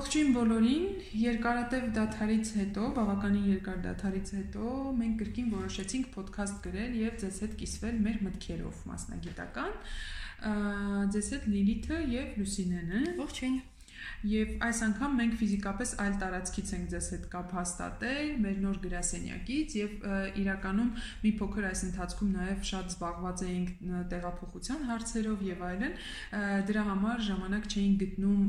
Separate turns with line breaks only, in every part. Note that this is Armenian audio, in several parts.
Ողջույն բոլորին։ Երկարատև դաթարից հետո, բավականին երկար դաթարից հետո մենք կրկին որոշեցինք ոդքասթ գրել եւ ձեզ հետ կիսվել մեր մտքերով մասնագիտական։ Ձեզ հետ Լիլիթը եւ Լուսինենը։
Ողջույն։
Եվ այս անգամ մենք ֆիզիկապես այլ տարածքից ենք ձեզ հետ կապ հաստատել, մեր նոր գրասենյակից եւ իրականում մի փոքր այս ընթացքում նաեւ շատ զբաղված էինք տեղափոխության հարցերով եւ այլն, դրա համար ժամանակ չէինք գտնում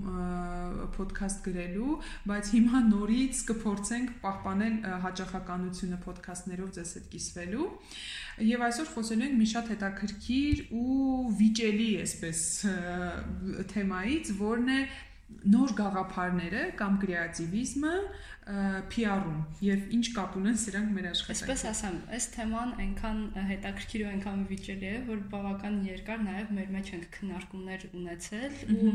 ոդքասթ գրելու, բայց հիմա նորից կփորձենք պահպանել հաճախականությունը ոդքասթներով ձեզ հետ կիսվելու։ Եվ այսօր խոսելու ենք մի շատ հետաքրքիր ու վիճելի, այսպես թեմայից, որն է նոր գաղափարները կամ կրեատիվիզմը PR-ում եւ ինչ կապ ունեն սրանք մեր աշխատանքի։
Այսպես ասեմ, այս թեման այնքան հետաքրքիր ու այնքան վիճելի է, որ բավական երկար նաեւ մեր մեջ ենք քննարկումներ ունեցել ու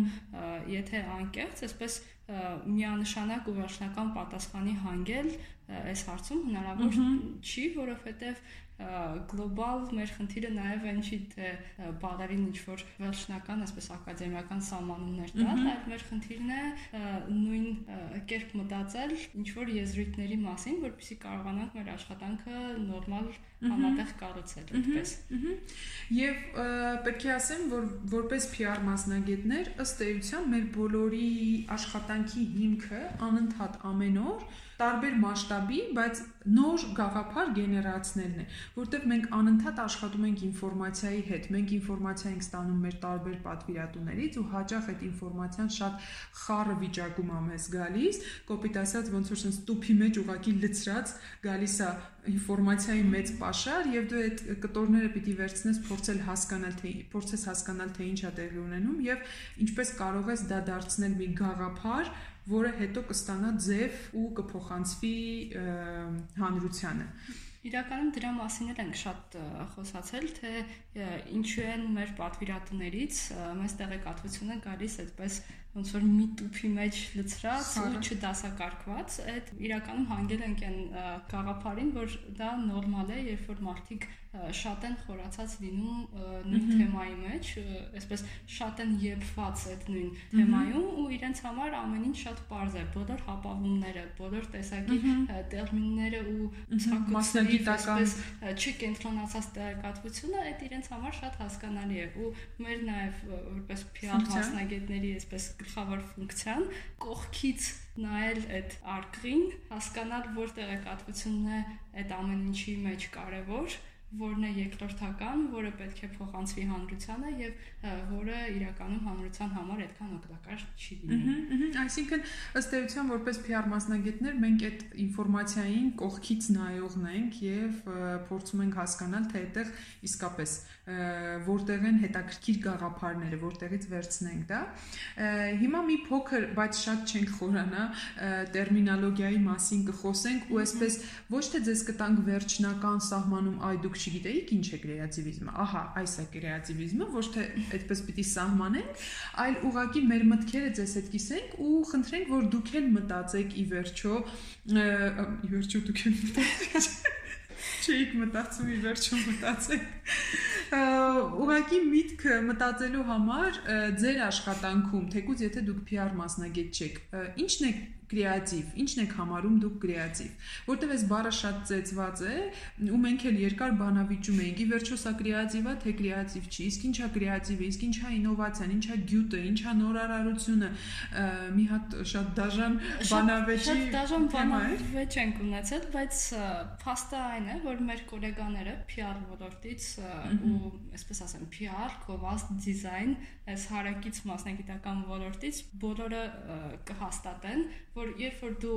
եթե անկեղծ, այսպես միանշանակ ու վերջնական պատասխանի հանգել այս հարցում հնարավոր չի, որովհետեւ գլոբալ մեր խնդիրը նաև այն չի թե բալերին ինչ որ վերջնական, այսպես ակադեմիական սահմանումներ տալ, այլ մեր խնդիրն է նույն կերպ մտածել ինչ որ եզրույթների մասին, որպեսզի կարողանանք մեր աշխատանքը նորմալ համատեղ կառուցել այդպես։
Եվ պետք է ասեմ, որ որպես PR մասնագետներ ըստ էության մեր բոլորի աշխատանքի հիմքը անընդհատ ամեն օր տարբեր մասշտաբի, բայց նոր գաղափար գեներացնելն է, որտեղ մենք անընդհատ աշխատում ենք ինֆորմացիայի հետ։ Մենք ինֆորմացիա ենք ստանում մեր տարբեր պատվիրատուներից ու հաճախ այդ ինֆորմացիան շատ խառը վիճակում է մեզ գալիս, կոպիտ ասած ոնց որ sense տուփի մեջ ուղակի լցրած գալիս է ինֆորմացիայի մեծ pašար եւ դու այդ կտորները պիտի վերցնես փորձել հասկանալ թե փորձես հասկանալ թե ինչ է տեղի ունենում եւ ինչպես կարող ես դա դարձնել մի գաղափար որը հետո կստանա ձև ու կփոխանցվի հանրությանը։
Իրականում դրա մասին էլ ենք շատ խոսացել, թե ինչու են մեր պատվիրատուներից մեզ տեղեկատվությունը գալիս այդպես ոնց որ մի տուփի մեջ լցրած ու չդասակարգված, այդ իրականում հանգել ենք այն գաղափարին, որ դա նորմալ է, երբ որ մարդիկ շատ են խորացած լինում նույն թեմայի մեջ, այսպես շատ են եփված այդ նույն թեմայում ու իրենց համար ամեն ինչ շատ པարզ է, բոլոր հապավումները, բոլոր տեսակի տերմինները ու
մասնագիտական
չկենտրոնացած տեղեկատվությունը այդ իրենց համար շատ հասկանալի է ու մեր նաև որպես PR մասնագետների այսպես գլխավոր ֆունկցիան կողքից նայել այդ արկղին, հասկանալ որ տեղեկատվությունն է այդ ամեն ինչի մեջ կարևոր որն է երկրորդական, որը պետք է փոխանցվի հանրությանը եւ որը իրականում հանրության համար այդքան օգտակար չի լինի։
Այսինքն ըստ էության որպես PR մասնագետներ մենք այդ ինֆորմացիային կողքից նայողն ենք եւ փորձում ենք հասկանալ թե այդտեղ իսկապես որտեղ են հետաքրքիր գաղափարները, որտեղից վերցնենք դա։ Հիմա մի փոքր, բայց շատ չենք խորանա տերմինոլոգիայի մասին կխոսենք ու այսպես ոչ թե ձեզ կտանք վերջնական սահմանում այ դուք չգիտեիք ինչ է կրեատիվիզմը։ Ահա, այս է կրեատիվիզմը, ոչ թե այդպես պիտի սահմանենք, այլ ուղղակի մեր մտքերը ձեզ հետ կիսենք ու խնդրենք, որ դուք էլ մտածեք ի վերջո, ի վերջո դուք էլ մտածեք չէիք մտածում ի վերջո մտածեք ուղղակի միտքը մտածելու համար ձեր աշխատանքում թեկուզ եթե դուք PR մասնագետ չեք ինչն է կրեատիվ, ինչն եք համարում դուք կրեատիվ, որտեվ այս բառը շատ ծեծված է ու մենք էլ երկար բանավիճում էինք, ի վերջո սա կրեատիվ է, թե կրեատիվ չի, իսկ ինչա կրեատիվը, իսկ ինչա ինովացիան, ինչա գյուտը, ինչա նորարարությունը, մի հատ շատ դաժան բանավեճի
շատ դաժան բանավեճ ենք ունեցել, բայց փաստը այն է, որ մեր գոլեգաները PR ոլորտից ու այսպես ասեմ PR, կովաստ, դիզայն, այս հարակից մասնագիտական ոլորտից բոլորը կհաստատեն, որ երբ որ դու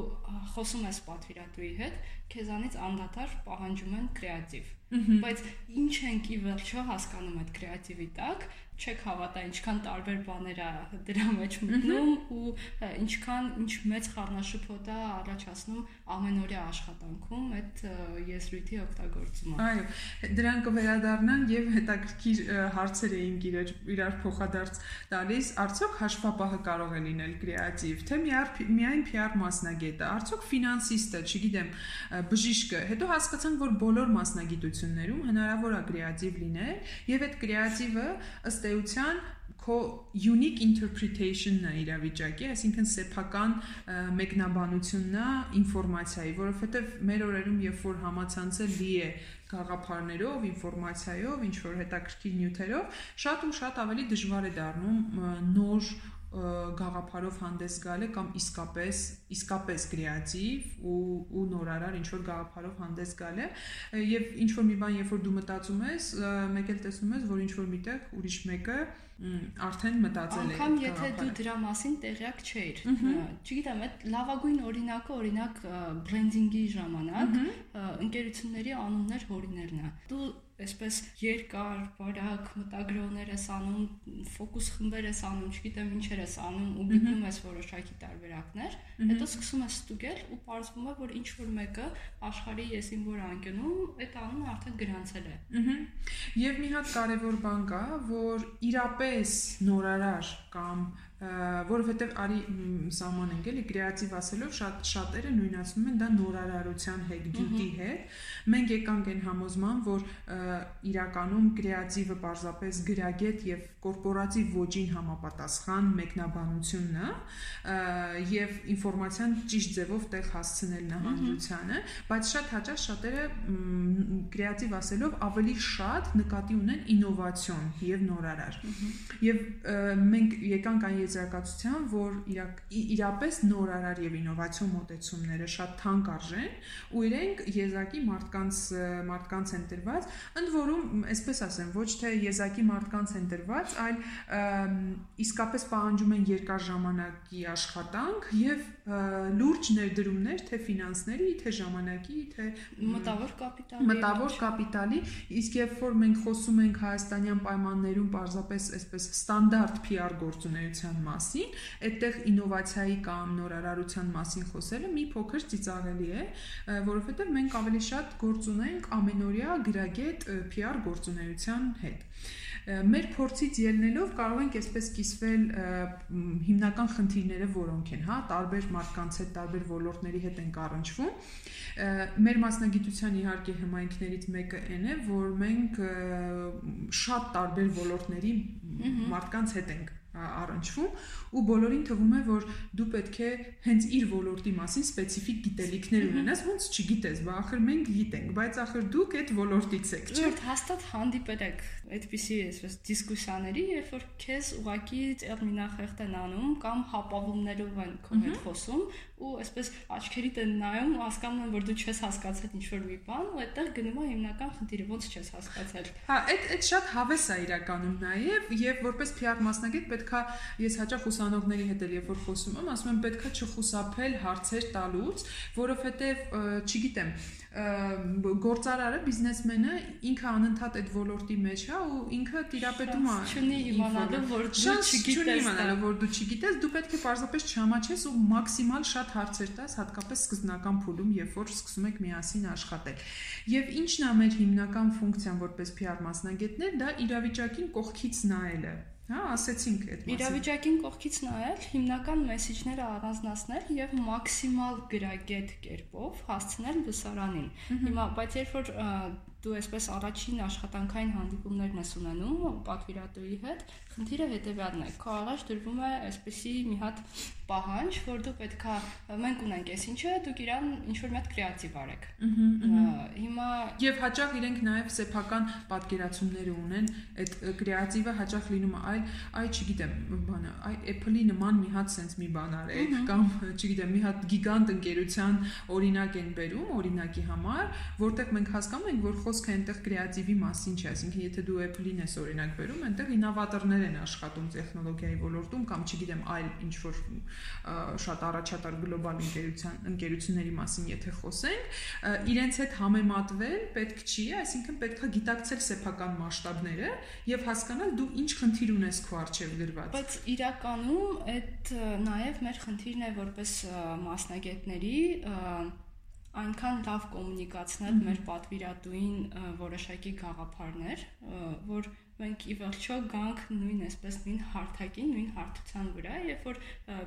խոսում ես պատվիրատուի հետ, քեզանից անդադար պահանջում են կրեատիվ բայց ինչ ենք ի վերջո հասկանում այդ կրեատիվի տակ չեք հավատա ինչքան տարբեր բաներ է դրա մեջ մտնում ու ինչքան ինչ մեծ խառնաշփոթ է առաջացնում ամենօրյա աշխատանքում այդ եզրույթի օգտագործումը
այո դրան կվերադառնան եւ հետաքրքիր հարցեր էինք իրար իրար փոխադարձ տալիս արդյոք հաշվապահը կարող է լինել կրեատիվ թե միայն PR մասնագետը արդյոք ֆինանսիստը չգիտեմ բժիշկը հետո հասկացանք որ բոլոր մասնագիտություններում հնարավոր է կրեատիվ լինել եւ այդ կրեատիվը ըստ էության քո unique interpretation-ն է իրավիճակի, այսինքն սեփական մեկնաբանությունն է ինֆորմացիայի, որովհետև մեր օրերում երբ որ համացանցը լի է գաղափարներով, ինֆորմացիայով, ինչ որ հետաքրքիր նյութերով, շատ ու շատ ավելի դժվար է դառնում նոր գաղափարով հանդես գալը կամ իսկապես իսկապես կրեատիվ ու ու նորարար ինչ որ գաղափարով հանդես գալը եւ ինչ որ մի բան երբ որ դու մտածում ես մեկ էլ տեսնում ես որ ինչ որ միտեղ ուրիշ մեկը արդեն մտածել
է անկամ եթե դու դրա մասին տեղյակ չէիր չգիտեմ այդ լավագույն օրինակը օրինակ բրենդինգի ժամանակ ընկերությունների անուններ հորիներն է դու այսպես երկար, բարակ մտագրողներ ես անում, ֆոկուս խմբեր ես անում, չգիտեմ ինչեր ես անում ու գտնում ես որոշակի տարբերակներ, հետո սկսում ես ստուգել ու պարզվում է, որ ինչ որ մեկը աշխարհի եսին որ անկյունում, այդ անունը արդեն գրանցել է։
Եվ մի հատ կարևոր բան կա, որ իրապես նորարար կամ որովհետև արի սահման ենք էլի կրեատիվ ասելով շատ շատերը նույնացնում են դա նորարարության հետ, գյուտի հետ։ Մենք եկանք այն համոզման, որ իրականում կրեատիվը պարզապես գրագետ եւ կորպորատիվ ոճին համապատասխան մեկնաբանությունն է եւ ինֆորմացիան ճիշտ ձևով տեղ հասցնելն է հանրությանը, բայց շատ հաճախ շատերը կրեատիվ ասելով ավելի շատ նկատի ունեն ինովացիոն եւ նորարար։ Եվ մենք եկանք այն եզրակացության, որ իրակ, իրապես նորարար եւ ինովացիոն մոտեցումները շատ թանկ արժեն ու իրենք եզակի մարդկանց մարդկանց են տրված, ընդ որում, այսպես ասեմ, ոչ թե եզակի մարդկանց են տրված, այլ իսկապես պահանջում են երկար ժամանակի աշխատանք եւ լուրջ ներդրումներ թե ֆինանսների, թե ժամանակի, թե
մտավոր կապիտալի։
Մտավոր կապիտալի, իսկ երբ որ մենք խոսում ենք հայաստանյան պայմաններում պարզապես այսպես ստանդարտ PR գործունեության մասին, այդտեղ ինովացիայի կամ նորարարության մասին խոսելը մի փոքր ծիծաղելի է, որովհետև մենք ավելի շատ գործ ունենք ամենօրյա գրագետ PR գործունեության հետ Մեր փորձից ելնելով կարող ենք այսպես կիսվել հիմնական խնդիրները որոնք են, հա, տարբեր մարդկանց հետ, տարբեր ոլորտների հետ ենք առնչվում։ Մեր մասնագիտության իհարկե հմայքներից մեկը այն է, որ մենք շատ տարբեր ոլորտների մարդկանց հետ ենք առնչվում ու բոլորին թվում է որ դու պետք է հենց իր ոլորտի մասին սպეციფიկ գիտելիքներ ունենաս ոնց չգիտես բա ախր մենք գիտենք բայց ախր դուք այդ ոլորտից եք
չէ հաստատ հանդիպել եք այդպիսի այսպես դիսկուսիաների երբ որ քեզ ուղակի տերմինախեղտ են անում կամ հապավումներով են քո հետ խոսում ու այսպես աչքերիդ են նայում ու հասկանում են որ դու չես հասկացել ինչ որ մի բան ու այդտեղ գնում է հիմնական խնդիրը ոնց չես հասկացել
հա այդ այդ շատ հավես է իրականում նաև եւ որպես PR մասնագետ պետքա ես հաճախ ուսանողների հետ էլ երբ որ խոսում եմ, ասում եմ պետքա չխուսափել հարցեր տալուց, որովհետև չգիտեմ, գործարարը, բիզնեսմենը ինքը անընդհատ այդ ոլորտի մեջ է ու ինքը տիրապետում է։
Չունի իմանալու, որ դու չգիտես,
իմանալու, որ դու չգիտես, դու պետք է պարզապես չհամաչես ու մաքսիմալ շատ հարցեր տաս, հատկապես սկզբնական փուլում, երբ որ սկսում եք միասին աշխատել։ Եվ ինչն է մեր հիմնական ֆունկցիան որպես PR մասնագետներ, դա իրավիճակին կողքից նայելը Հա, ասեցինք այդ
մասին։ Իրավիճակին կողքից նայել, հիմնական մեսեջները առանձնացնել եւ մաքսիմալ գրագետ կերպով հասցնել լսարանին։ Հիմա, բայց երբ որ դու այսպես առաջին աշխատանքային հանդիպումներն ես ունենում պատվիրատուի հետ, խնդիրը հետեւյալն է։ Քո առաջ դրվում է այսպեսի մի հատ պահանջ, որ դու պետքա մենք ունենք այս ինչը, դուք իրան ինչ որ մի հատ կրեատիվ արեք։ Հիմա
եւ հաճախ իրենք նաեւ սեփական պատկերացումներ ունեն, այդ կրեատիվը հաճախ լինում է, այ այ չգիտեմ, բանը, այ Apple-ի նման մի հատ sense մի բան արեք կամ չգիտեմ, մի հատ գիգանտ ընկերության օրինակ են բերում, օրինակի համար, որտեղ մենք հասկանում ենք, որ խոսքը այնտեղ կրեատիվի մասին չէ, այսինքն եթե դու Apple-ին ես օրինակ բերում, այնտեղ ինովատորներ են աշխատում տեխնոլոգիայի ոլորտում կամ չգիտեմ, այլ ինչ որ շատ առաջատար գլոբալ ընկերության ընկերությունների մասին եթե խոսենք, իրենց հետ համեմատվել պետք չի, այսինքն պետքա գիտակցել սեփական մասշտաբները եւ հասկանալ դու ինչ խնդիր ունես քո արժեվ գրված։
Բայց իրականում այդ նաեւ մեր խնդիրն է որպես մասնագետների այնքան լավ կոմունիկացնել մեր պատվիրատուին որոշակի գաղափարներ, որ մենք ի վերջո գանք նույն այսպես նույն հարթակին, նույն հարթության վրա, երբ որ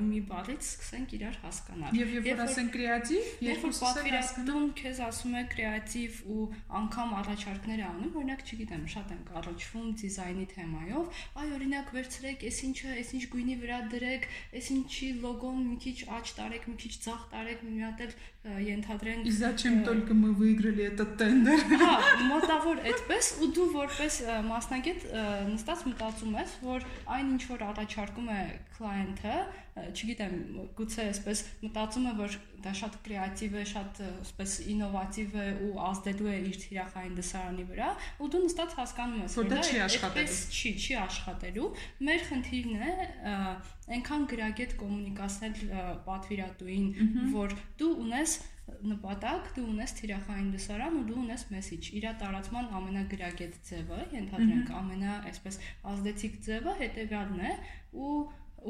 մի բառից սկսենք իրար հասկանալ։
Եվ երբ որ ասենք կրեատիվ,
երբ որ պատվիրատուն քեզ ասում է կրեատիվ ու անգամ առաջարկներ անում, օրինակ, չգիտեմ, շատ ենք առնչվում դիզայնի թեմայով, այ օրինակ վերցրեք, այս ինչը, այս ինչ գույնի վրա դրեք, այս ինչի լոգոն մի քիչ աճ տարեք, մի քիչ ձախ տարեք, մի հատ էլ ենթադրենք
И зачем только мы выиграли этот тендер։
Հա, մոտավոր այդպես ու դու որպես մասնագետ նստած մտածում ես, որ այն ինչ որ առաջարկում է client-ը, չգիտեմ, գուցե այսպես մտածում է, որ դա շատ կրեատիվ է, շատ այսպես ինովատիվ է ու ազդելու է իր թիրախային դասարանի վրա, ու դու նստած հասկանում ես,
որ դա չի աշխատելու։
Չի, չի աշխատելու։ Մեր խնդիրն է այնքան գրագետ կոմունիկացնել պատվիրատուին, որ դու ունես նպատակ, դու ունես թիրախային լսարան ու դու ունես մեսիջ։ Իր տարածման ամենագրագետ ձևը, ենթադրենք ամենա այսպես ազդեցիկ ձևը հետեւյալն է ու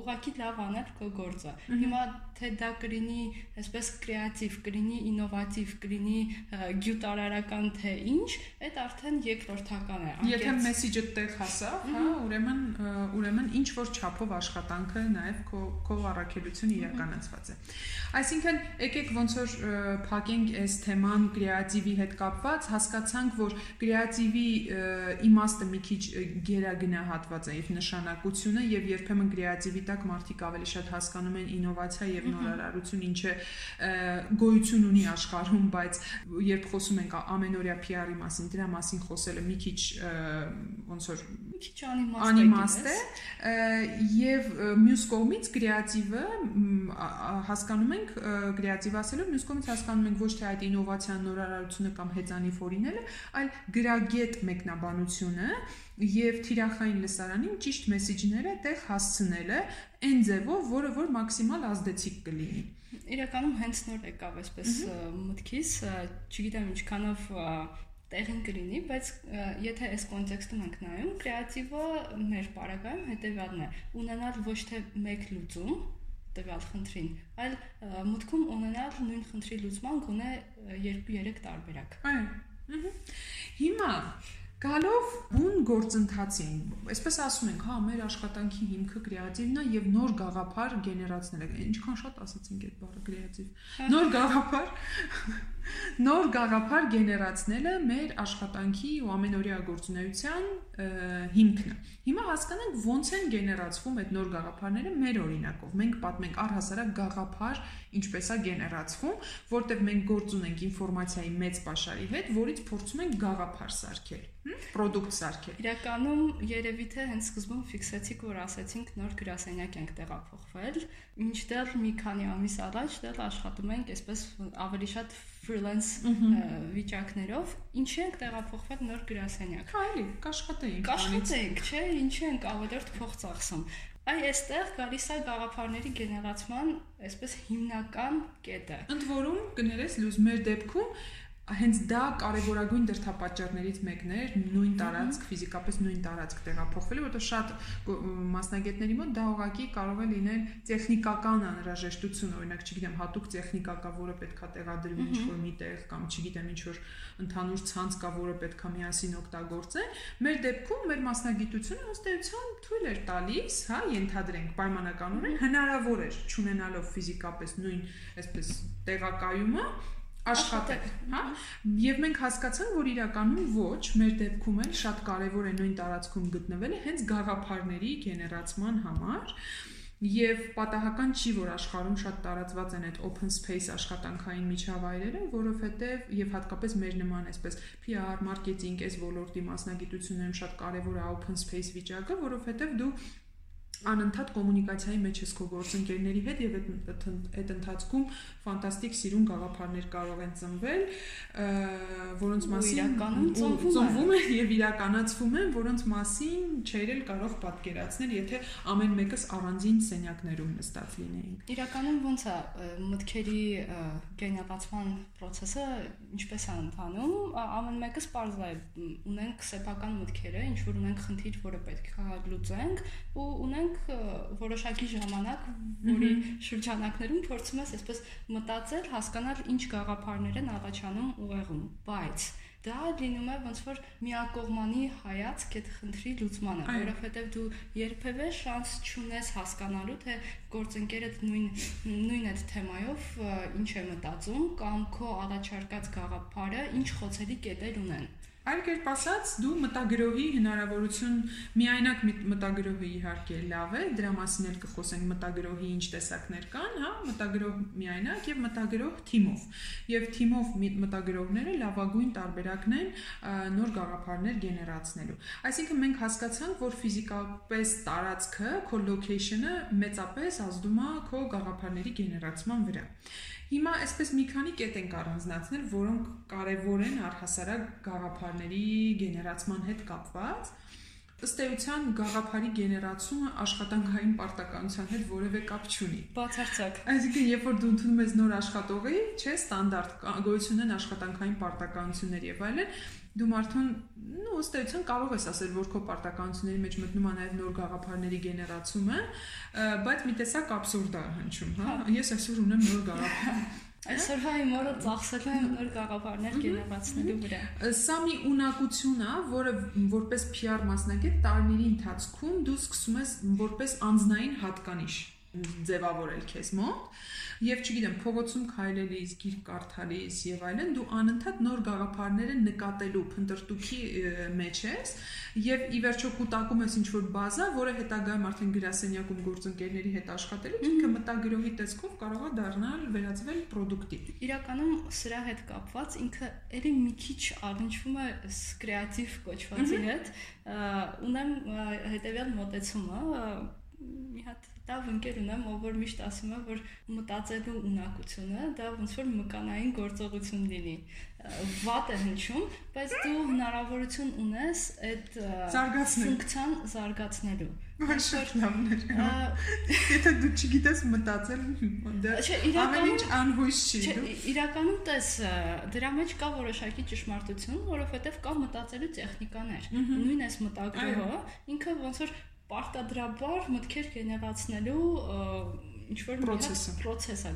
ուղակի լավ անել քո գործը։ Հիմա թե դա կլինի այսպես կրեատիվ, կլինի ինովատիվ, կլինի գյուտարարական թե ինչ, այդ արդեն երկրորդական է։
Եթե մեսիջը տեղ հասավ, հա, ուրեմն ուրեմն ինչ որ չափով աշխատանքը նաև քո քո առաքելությունը իրականացված է։ Այսինքն եկեք ոնց որ փակենք այս թեման կրեատիվի հետ կապված, հասկացանք, որ կրեատիվի իմաստը մի քիչ գերագնահատված է եւ նշանակությունը եւ երբեմն կրեատիվի տակ մարդիկ ավելի շատ հասկանում են ինովացիա եւ նորարարություն, ինչը գոյություն ունի աշխարհում, բայց երբ խոսում ենք ամենօրյա PR-ի մասին, դրա մասին խոսելը մի քիչ ոնց որ
մի քիչ անիմաստ,
է եւ մյուս կողմից կրեատիվը հասկանում ենք կրեատիվ ասելով, մյուս կողմից հասկանում ենք ոչ թե այդ ինովացիան, նորարարությունը կամ հեծանի ֆորինելը, այլ գրագետ մեկնաբանությունը եւ թիրախային լսարանին ճիշտ մեսեջները տեղ հասցնելը այն ձևով, որը որ մաքսիմալ ազդեցիկ կլինի։
Իրականում հենց նոր եկավ այսպես մտքիս, չգիտեմ ինչքանով տեղին կլինի, բայց եթե այս կոնտեքստում ենք նայում, կրեատիվը մեր բարակայում հետեւյալն է՝ ունենալ ոչ թե մեկ լուծում, տվյալ խնդրին, այլ մտքում ունենալ նույն խնդրի լուծման գոնե 2-3 տարբերակ։
Այո։ Հիմա Գալով բուն գործընթացին, այսպես ասում ենք, հա, մեր աշխատանքի հիմքը կրեատիվն է եւ նոր գաղափար գեներացնելը։ Ինչքան շատ ասացինք այդ բառը կրեատիվ։ Նոր գաղափար նոր գաղափար գեներացնելը մեր աշխատանքի ու ամենօրյա գործունեության հիմքն է։ Հիմա հասկանանք ոնց են գեներացվում այդ նոր գաղափարները մեր օրինակով։ Մենք պատմենք առհասարակ գաղափար ինչպես է գեներացվում, որտեղ մենք գործ ունենք ինֆորմացիայի մեծ պաշարի հետ, որից փորձում ենք գաղափար սարքել պրոդուկտ սարքել։
Իրականում երևի թե հենց սկզբում ֆիքսեցիք, որ ասացինք նոր գրասենյակ ենք տեղափոխվել, մինչդեռ մի քանի ամիս առաջ դեռ աշխատում ենք այսպես ավելի շատ freelance վիճակներով, ինչի ենք տեղափոխվել նոր գրասենյակ։
Այլի, կաշխատեինք։
Կաշխատեինք, չէ, ինչի ենք ավելորդ փող ծախսում։ Այ այստեղ գալիս է գաղափարների գեներացման այսպես հիմնական կետը։
Ընդ որում կներես լույս մեր դեպքում հենց դա կարևորագույն դրդապատճառներից մեկն էր նույն տարածք ֆիզիկապես նույն տարածք տեղափոխվելու որովհետև շատ մասնագետների մոտ դա ուղղակի կարող է լինել տեխնիկական անհրաժեշտություն օրինակ չգիտեմ հատուկ տեխնիկա կա որը պետքա տեղադրվի ինչ-որ միտեղ կամ չգիտեմ ինչ-որ ընդհանուր ցանց կա որը պետքա միասին օգտագործեն մեր դեպքում մեր մասնագիտությունը ըստ էության թույլ էր տալիս հա ենթադրենք պայմանականորեն հնարավոր էր ճանենալով ֆիզիկապես նույն այսպես տեղակայումը աշխատել, հա? Եվ մենք հասկացանք, որ իրականում ոչ, մեր դեպքում էլ շատ կարևոր է նույն տարածքում գտնվելը հենց գաղափարների գեներացման համար։ Եվ պատահական չի, որ աշխարհում շատ տարածված են այդ open space աշխատանքային միջավայրերը, որովհետև եւ հատկապես մեր նման այսպես PR, մարքեթինգ, այս ոլորտի մասնագիտություններում շատ կարևոր է open space վիճակը, որովհետև դու անընդհատ կոմունիկացիայի մեջ ես քո գործընկերների հետ եւ այդ այդ ընթացքում ֆանտաստիկ սիրուն գաղափարներ կարող են ծնվել, որոնց մասին
իրականում
ծնվում են եւ իրականացվում են, որոնց մասին չէր էլ կարող պատկերացնել, եթե ամեն մեկս առանձին սենյակներում նստած լինեինք։
Իրականում ոնց է մտքերի գեներացման process-ը ինչպես է ընթանում, ամեն մեկս է ունենք սեփական մտքերը, ինչ որ ունենք խնդիր, որը պետք է լուծենք ու ունենք ունենք որոշակի ժամանակ, որի շրջանակներում փորձում ես այսպես մտածել, հասկանալ ինչ գաղափարներ են առաջանում ուղեղում, բայց դա լինում է ոնց որ միակողմանի հայացք այդ խնդրի լուծմանը, որովհետև դու երբևէ շանս չունես հասկանալու թե գործընկերդ նույն նույն այդ թեմայով ինչ է մտածում կամ քո առաջարկած գաղափարը ինչ խոցելի կետեր ունեն։
Այլ կերպ ասած, դու մտագրողի հնարավորություն միայնակ մտագրողի իհարկե լավ է, դրա մասին էլ կխոսենք մտագրողի ինչ տեսակներ կան, հա, մտագրող միայնակ եւ մտագրող թիմով։ Եվ թիմով մտագրողները լավագույն տարբերակն են նոր գաղափարներ գեներացնելու։ Այսինքն մենք հասկացանք, որ ֆիզիկապես տարածքը, քո location-ը մեծապես ազդում է քո գաղափարների գեներացման վրա։ Հիմա այսպես մի քանի կետ ենք առանձնացնել, որոնք կարևոր են առհասարակ գաղափարների գեներացման հետ կապված։ Ըստ էության գաղափարի գեներացումը աշխատանքային պարտականության հետ որևէ կապ չունի։
Բացարձակ։
Այսինքն, երբ որ դու ընդունում ես նոր աշխատողի, չէ, ստանդարտ գոյություն են աշխատանքային պարտականություններ եւ այլն, դու մարդուն նո ըստ էության կարող ես ասել, որ քո պարտականությունների մեջ մտնում է նաև նոր գաղափարների գեներացումը, բայց մի տեսակ абսուրդ է հնչում, հա։ Ես այսօր ունեմ նոր գաղափար։
Այսօր հայ մորը ծախսել է նոր գաղափարներ գեներացնելու վրա։
Սա մի ունակություն է, որը որպես PR մասնագետ տարիների ընթացքում դու սկսում ես որպես անznային հատկանիշ ձևավորել քեզ մոտ եւ չգիտեմ փողոցում քայլելիս, գիրք կարդալիս եւ այլն դու անընդհատ նոր գաղափարները նկատելու փնտրտուքի մեջ ես եւ ի վերջո կուտակում ես ինչ որ բազա, որը հետագայում արդեն գրասենյակում գործընկերների հետ աշխատելու ինքը մտագրողի տեսքով կարող է դառնալ վերածվել product-ի։
Իրականում սրա հետ կապված ինքը ելի մի քիչ առնչվում է կրեատիվ կոչվածի հետ։ Ունեմ հետեւյալ մոտեցումը մի հատ լավ ընկեր ունեմ, ով որ միշտ ասում է, որ մտածելու ունակությունը դա ոնց որ մկանային գործողություն լինի։ Վատ է հնչում, բայց դու հնարավորություն ունես այդ ֆունկցիան զարգացնելու։
է։ Եթե դու չգիտես մտածել, դա ամեն ինչ անհույս չի։
Իրականում տես դրա մեջ կա որոշակի ճշմարտություն, որովհետև կա մտածելու տեխնիկաներ։ Նույն էս մտագրողը ինքը ոնց որ պարտադրաբար մտքեր գեներացնելու ինչ որ
process-ը
process-ը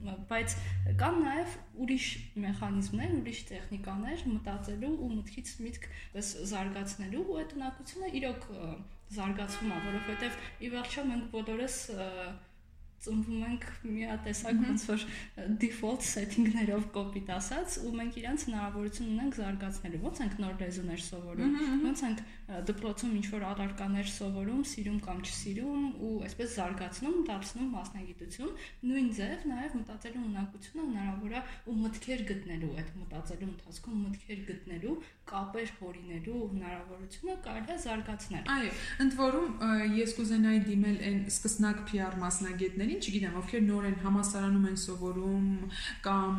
բայց կան նաև ուրիշ մեխանիզմներ, ուրիշ տեխնիկաներ մտածելու ու մտքից միտք զարգացնելու ու այդ ունակությունը իրոք զարգացվում է, որովհետև ի վերջո մենք բոլորս ծնվում ենք միատեսակ ոնց որ default setting-ներով կոպիտ ասած ու մենք իրանց հնարավորություն ունենք զարգացնելու ոնց ենք նոր լեզուներ սովորում ոնց ենք դպրոցում ինչ որ առարկաներ սովորում սիրում կամ չսիրում ու այսպես զարգացնում դարձնում մասնագիտություն նույն ձև նաև մտածելու ունակությունը հնարավոր է ու մտքեր գտնելու այդ մտածելու ընթացքում մտքեր գտնելու կապեր հորինելու հնարավորությունը կարելի է զարգացնել
այո ընդ որում ես կուզենայի դիմել այն սկսնակ PR մասնագետների ֆիլմերին, չգիտեմ, ովքեր նոր են համասարանում են սովորում կամ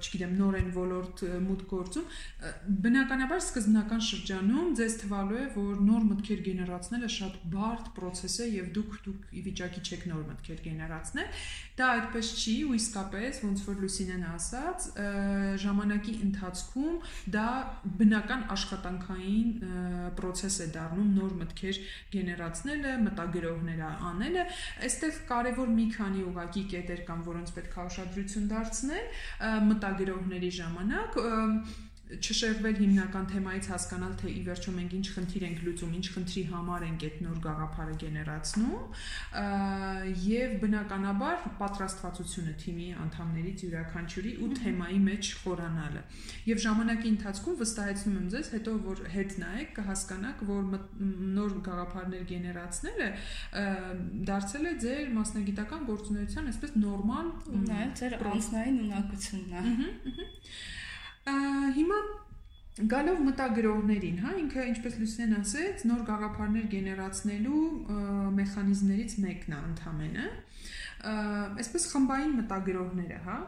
չգիտեմ, նոր են ոլորտ մուտք գործում, բնականաբար սկզբնական շրջանում ձեզ թվալու է, որ նոր մտքեր գեներացնելը շատ բարդ process է եւ դուք դուք ի վիճակի չեք նոր մտքեր գեներացնել։ Դա այդպես չի ու իսկապես ոնց որ Լուսինեն ասաց, ժամանակի ընթացքում դա բնական աշխատանքային process է դառնում նոր մտքեր գեներացնելը, մտագրողները անելը։ Այստեղ կա կարևոր մի քանի ուղակի կետեր կան, որոնց պետք է ուշադրություն դարձնել մտագրողների ժամանակ չշեղվել հիմնական թեմայից հասկանալ թե ի վերջո մենք ինչ խնդիր ենք լուծում, ինչ խնդրի համար ենք այդ նոր գաղափարը գեներացնում եւ բնականաբար պատրաստվածությունը թիմի անդամներից յուրաքանչյուրի ու թեմայի մեջ խորանալը։ Եվ ժամանակի ընթացքում վստահեցնում եմ ձեզ, հետո որ հետ նայեք կհասկանաք, որ նոր գաղափարներ գեներացնելը դարձել է ձեր մասնագիտական գործունեության այսպես նորմալ
նաեւ ձեր անձնային ունակությունն է։ Ահա, ահա
Հիմա գալով մտագրողներին, հա, ինքը ինչպես Լուսեն ասեց, նոր գաղափարներ գեներացնելու մեխանիզմներից մեկն է ընդհանրապես։ Այսպես խմբային մտագրողները, հա,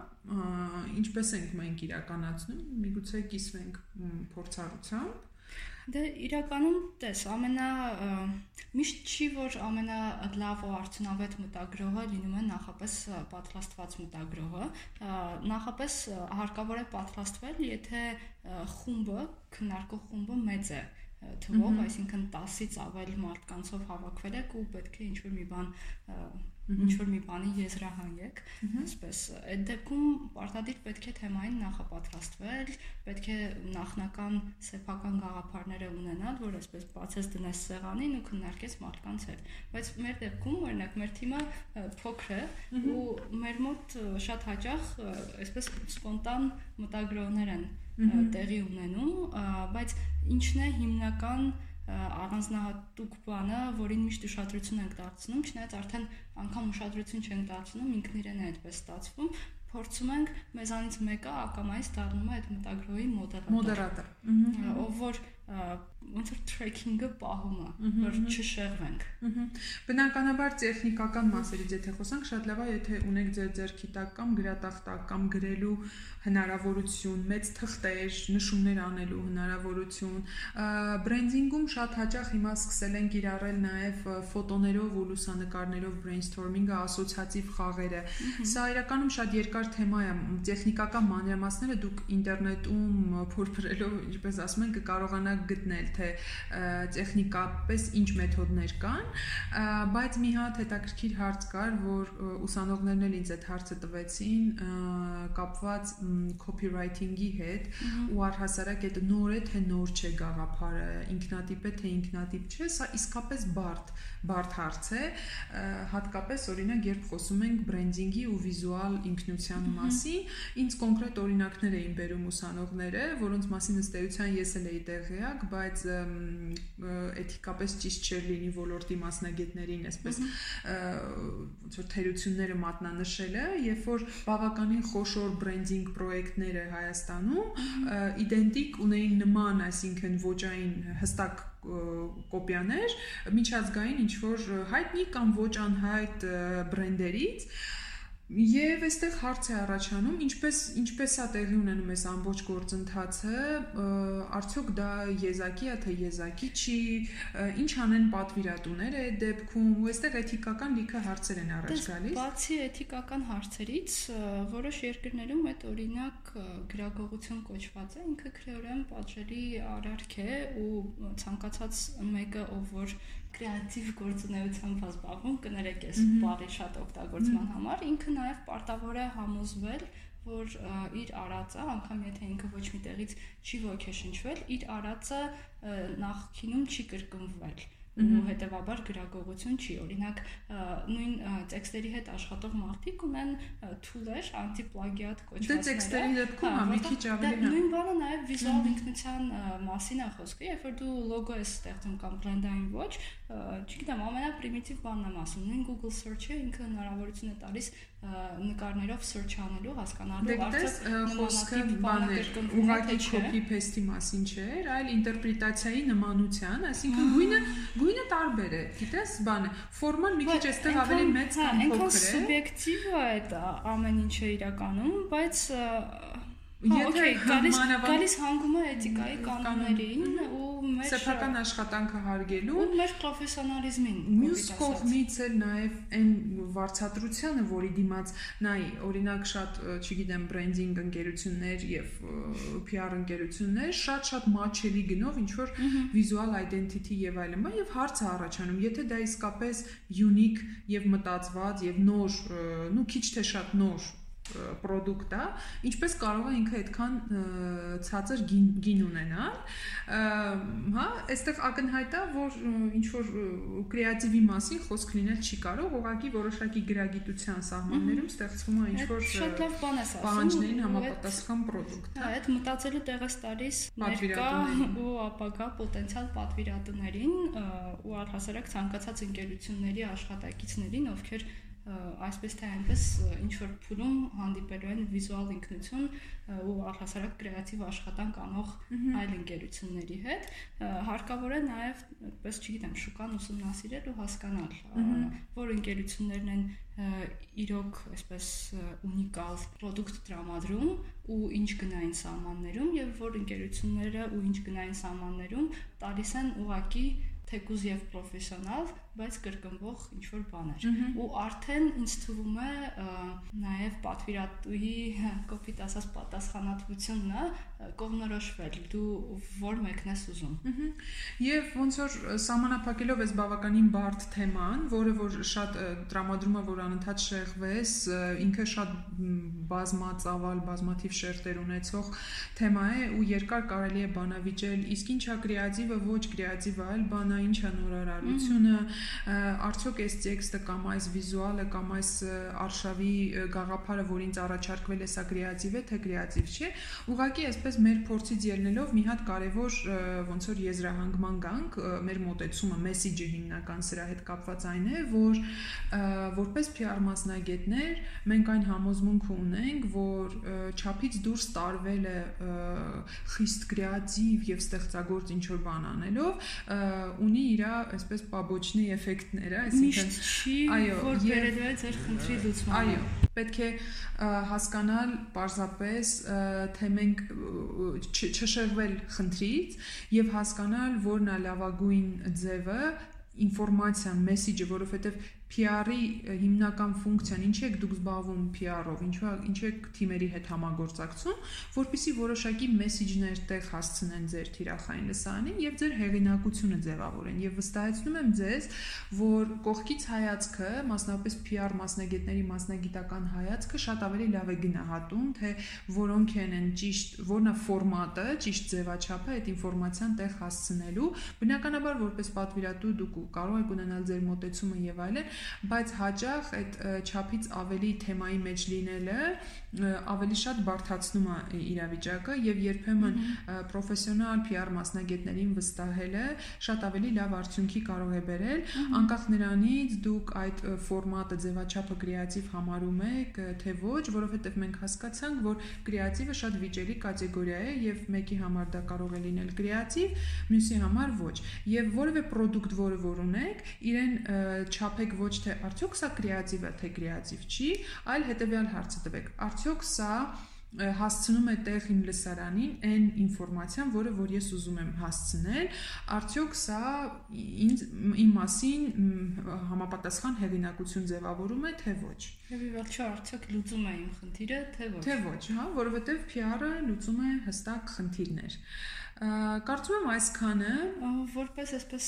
ինչպես ենք մենք իրականացնում, միգուցե կիսվենք փորձառությամբ
Դե իրականում տես ամենա միշտ չի որ ամենա լավ ու արդյունավետ մտագրողը լինում է նախապես պատրաստված մտագրողը նախապես հարկավոր է պատրաստվել եթե խումբը քննարկող խումբը մեծ է թվով, այսինքն 10-ից ավել մարդկանցով հավաքվել եք ու պետք է ինչ-որ մի բան ինչ որ մի բանի եզրահանգ եք, այսպես այդ դեպքում պարտադիր պետք է թեմային նախապատրաստվել, պետք է նախնական սեփական գաղափարները ունենալ, որ այսպես բացես դնես սեղանին ու քննարկես մարդկանց հետ։ Բայց մեր դեպքում, օրինակ, մեր թիմը փոքր է ու մեր մոտ շատ հաճախ այսպես սպոնտան մտագրողներ են տեղի ունենում, բայց ինչն է հիմնական առանձնահատուկ բանը, որին միշտ ուշադրություն ենք դարձնում, չնայած արդեն անգամ ուշադրություն չենք դարձնում, ինքն իրեն է այդպես ստացվում, փորձում ենք մեզանից մեկը ակամայից դառնում է այդ մտագրոյի մոդերատոր։
Մոդերատոր։
Ով որ ոնց որ tracking-ը պահում է, որ չշեղվենք։
Բնականաբար տեխնիկական մասերից եթե խոսանք, շատ լավ է, եթե ունեք ձեր ձեռքի տակ կամ գրատախտակ կամ գրելու հնարավորություն, մեծ թղթեր, նշումներ անելու հնարավորություն։ Բրենդինգում շատ հաճախ հիմա սկսել են կիրառել նաև ֆոտոներով ու լուսանկարներով brainstorming-ը, ասոցիատիվ խաղերը։ Սա իրականում շատ երկար թեմա է, տեխնիկական մանրամասները դուք ինտերնետում փորփրելով, ինչպես ասում են, կկարողանաք գտնել, թե տեխնիկապես ինչ մեթոդներ կան, բայց մի հատ հետաքրքիր հարց կար, որ ուսանողներն էլ ինձ այդ հարցը տվեցին, կապված copywriting-ի հետ ու առհասարակ այդ նոր է թե նոր չէ գաղափարը, ինքնատիպ է թե ինքնատիպ չէ, սա իսկապես բարդ բարդ հարց է, հատկապես օրինակ երբ խոսում ենք բրենդինգի ու վիզուալ ինքնության մասին, ինձ կոնկրետ օրինակներ էին բերում ուսանողները, որոնց մասին ըստ էության ես էլ էի տեղյակ, բայց էթիկապես ճիշտ չէր լինի ոլորտի մասնագետներին այսպես ոնց որ թերությունները մատնանշելը, երբ որ բավականին խոշոր բրենդինգ պրոյեկտները Հայաստանում իդենտիկ ունեին նման, այսինքն ոճային հստակ կոպիաներ միջազգային ինչ որ հայտնի կամ ոչ անհայտ բրենդերից Եվ այստեղ հարց է առաջանում, ինչպես ինչպես է տեղի ունենում այս ամբողջ գործընթացը, արդյոք դա եզակի է թե եզակի չի, ինչ անեն պատվիրատուները այդ դեպքում, ու այստեղ էթիկական լիքը հարցեր են առաջ գալիս։
Բացի էթիկական հարցերից, որոշ երկրներում այդ օրինակ գրագողություն կոչված է, ինքը քրեորեն պատժելի արարք է ու ցանկացած մեկը, ով որ կրեատիվ գործունեությամբ զբաղվում, կներեք այս բառի շատ օգտագործման համար, ինքը նաև պարտավոր է համոզվել, որ իր արածը, անգամ եթե ինքը ոչ մի տեղից չի ոգեշնչվել, իր արածը նախքինում չի կրկնվել ու հետեւաբար գրագողություն չի։ Օրինակ, նույն տեքստերի հետ աշխատող մարդիկ ունեն tool-եր, անտիպլագիատ կոչվածները։
Դե տեքստերի դեպքում հա մի քիչ ավելի
հա։ Նույն բանը նաև վիզուալ ինքնության մասին է խոսքը, երբ որ դու լոգո ես ստեղծում կամ բրենդային ոչ, չգիտեմ, ամենապրիմիտիվ բանն եմ ասում, նույն Google search-ը ինքը հնարավորություն է տալիս նկարներով search անելու, հասկանալու
արդյոք խոսքը բաներ, ուղղակի copy paste-ի մասին չէր, այլ ինտերպրետացիայի նմանության, այսինքն գույնը գույնը տարբեր է, գիտես, բանը, ֆորման մի քիչ այստեղ ավելի մեծ կամ փոքր է։
Այնքան սուբյեկտիվ է այդ ամեն ինչը իրականում, բայց Եթե գալիս գալիս հանգում է էթիկայի կանոններին ու մեր
սեփական աշխատանքը հարգելու
ու մեր պրոֆեսիոնալիզմին
մյուս կողմից էլ նաև այն վարչատրությանը, որի դիմաց նայ, օրինակ շատ, չգիտեմ, բրենդինգ ընկերություններ եւ PR ընկերություններ շատ-շատ մաչելի գնով ինչ որ վիզուալ identity եւ այլն, բա եւ հարցը առաջանում, եթե դա իսկապես unique եւ մտածված եւ նոր, նու քիչ թե շատ նոր product է, ինչպես կարող է ինքը այդքան ցածր գին, գին ունենալ։ Հա, այստեղ ակնհայտ է, որ ինչ որ կրեատիվի մասին խոսք լինել չի կարող, ուղղակի որոշակի գրագիտության սահմաններում ստեղծվում է ինչ որ
շատ լավ բան է ասում։
Պահանջներին համապատասխան product։
Հա, այդ մտածելու տեղը ստալիս ներկա ու ապագա պոտենցիալ պատվիրատուներին ու առհասարակ ցանկացած ընկերությունների աշխատակիցներին, ովքեր այսպես թե այնպես ինչ որ փուլում հանդիպելու են վիզուալ ինքնություն ու առհասարակ կրեատիվ աշխատանք անող այլ ընկերությունների հետ հարկավոր է նաև այդպես չգիտեմ շուկան ուսումնասիրել ու հասկանալ որ ընկերություններն են իրոք այսպես ունիկալ product տրամադրում ու ինչ գնային սահմաններում եւ որ ընկերությունները ու ինչ գնային սահմաններում տալիս են ուղակի թեկուզ եւ պրոֆեսիոնալ բայց կրկնվող ինչ որ բաներ։ Ու արդեն ինձ թվում է նաև պատվիրատուի կոպիտ ասած պատասխանատվությունն է կողմնորոշվել դու որ մեկն ես ուզում։
Եվ ոնց որ սահմանափակելով այս բավականին բարդ թեման, որը որ շատ տրամադրում է որ անընդհատ շեղվես, ինքը շատ բազմածավալ, բազմաթիվ շերտեր ունեցող թեմա է ու երկար կարելի է բանավիճել, իսկ ինչա կրեատիվը, ոչ կրեատիվը, այլ բանա ինչա նորարարությունը, արդյոք այս տեքստը կամ այս վիզուալը կամ այս արշավի գաղափարը, որ ինձ առաջարկվել է, սա կրեատիվ է, թե կրեատիվ չէ։ Ուղղակի այսպես մեր փորձից ելնելով մի հատ կարևոր ոնց որ եզրահանգման գանք, մեր մոտեցումը, մեսիջը հիմնական սրա հետ կապված այն է, որ որպես PR մասնագետներ մենք այն համոզմունքը ունենք, որ ճափից դուրս տարվել է խիստ կրեատիվ եւ ստեղծագործ ինչ որ բան անելով, ունի իր այսպես պաբոչնի էֆեկտները,
այսինքն այո, որ բերելու է ձեր խնդրի լուծմանը։
Այո, պետք է հասկանալ պարզապես թե մենք չշեղվել խնդրից եւ հասկանալ որն է լավագույն ձևը ինֆորմացիան, մեսիջը, որովհետև PR-ի հիմնական ֆունկցիան ինչի եք դուք զբաղվում PR-ով, ինչու ինչու եք թիմերի հետ համագործակցում, որpիսի որոշակի մեսիջներ տեղ հասցնեն ձեր թիրախային լսարանին եւ ձեր հեղինակությունը ձևավորեն եւ վստահեցնում եմ ձեզ, որ կողքից հայացքը, մասնավորապես PR մասնագետների մասնագիտական հայացքը շատ ավելի լավ է գնահատում, թե որոնք են են ճիշտ, որն է ֆորմատը, ճիշտ ձևաչափը այդ ինֆորմացիան տեղ հասցնելու։ Բնականաբար որպես պատվիրատու դուք կարող եք ունենալ ձեր մոտեցումը եւ այլն, բայց հաճախ այդ ճափից ավելի թեմայի մեջ լինելը ավելի շատ բարթացնում է իրավիճակը եւ երբեմն պրոֆեսիոնալ PR մասնագետներին վստահելը շատ ավելի լավ արդյունքի կարող է բերել անկախ նրանից դուք այդ ֆորմատը ձևաչափը կրեատիվ համարում եք թե ոչ որովհետեւ մենք հասկացանք որ կրեատիվը շատ վիճելի կատեգորիա է եւ մեկի համար դա կարող է լինել կրեատիվ մյուսի համար ոչ եւ որևէ product որը որ ունեք իրեն չափեք ոչ թե արդյոք սա կրեատիվ է թե կրեատիվ չի այլ հետեւյալ հարցը տվեք. Արդյոք սա հասցնում է տեղ իմ լսարանին այն ինֆորմացիան, որը որ ես ուզում եմ հասցնել, արդյոք սա ինձ իմ մասին համապատասխան հեղինակություն ձևավորում է, թե ոչ։
Եվ ի վերջո արդյոք լուծում է իմ խնդիրը, թե ոչ։
Թե ոչ, հա, որովհետև PR-ը լուծում է հստակ խնդիրներ։ Կարծում եմ այսքանը,
որպես այսպես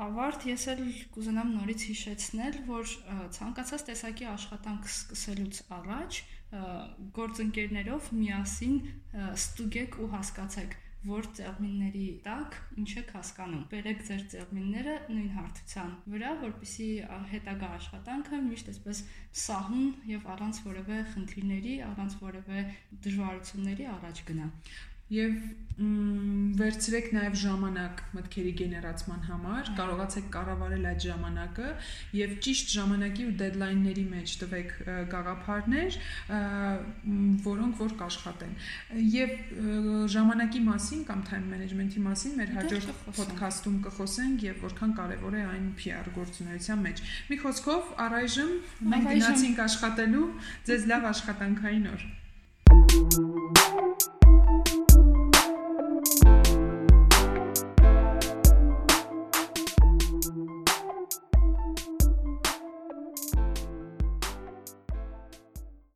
ավարտ, ես էլ կուզենամ նորից հիշեցնել, որ ցանկացած տեսակի աշխատանք սկսելուց առաջ գործընկերներով միասին ստուգեք ու հասկացեք որ ծերմինների տակ ինչ եք հասկանում։ Բերեք ձեր ծերմինները նույն հարթության վրա, որպեսզի հետագա աշխատանքը միշտ այսպես սահուն եւ առանց որևէ խնդիրների, առանց որևէ դժվարությունների առաջ գնա
եւ վերցրեք նաեւ ժամանակ մտքերի գեներացման համար, կարողացեք կառավարել այդ ժամանակը եւ ճիշտ ժամանակի ու դեդլայնների մեջ տվեք գաղափարներ, որոնք որ կաշխատեն։ Եվ ժամանակի մասին կամ time management-ի մասին մեր հաջորդ ոդքասթում կխոսենք եւ որքան կարեւոր է այն PR գործունեության մեջ։ Մի խոսքով, առայժմ մենք գնացինք աշխատելու, ձեզ լավ աշխատանքային օր։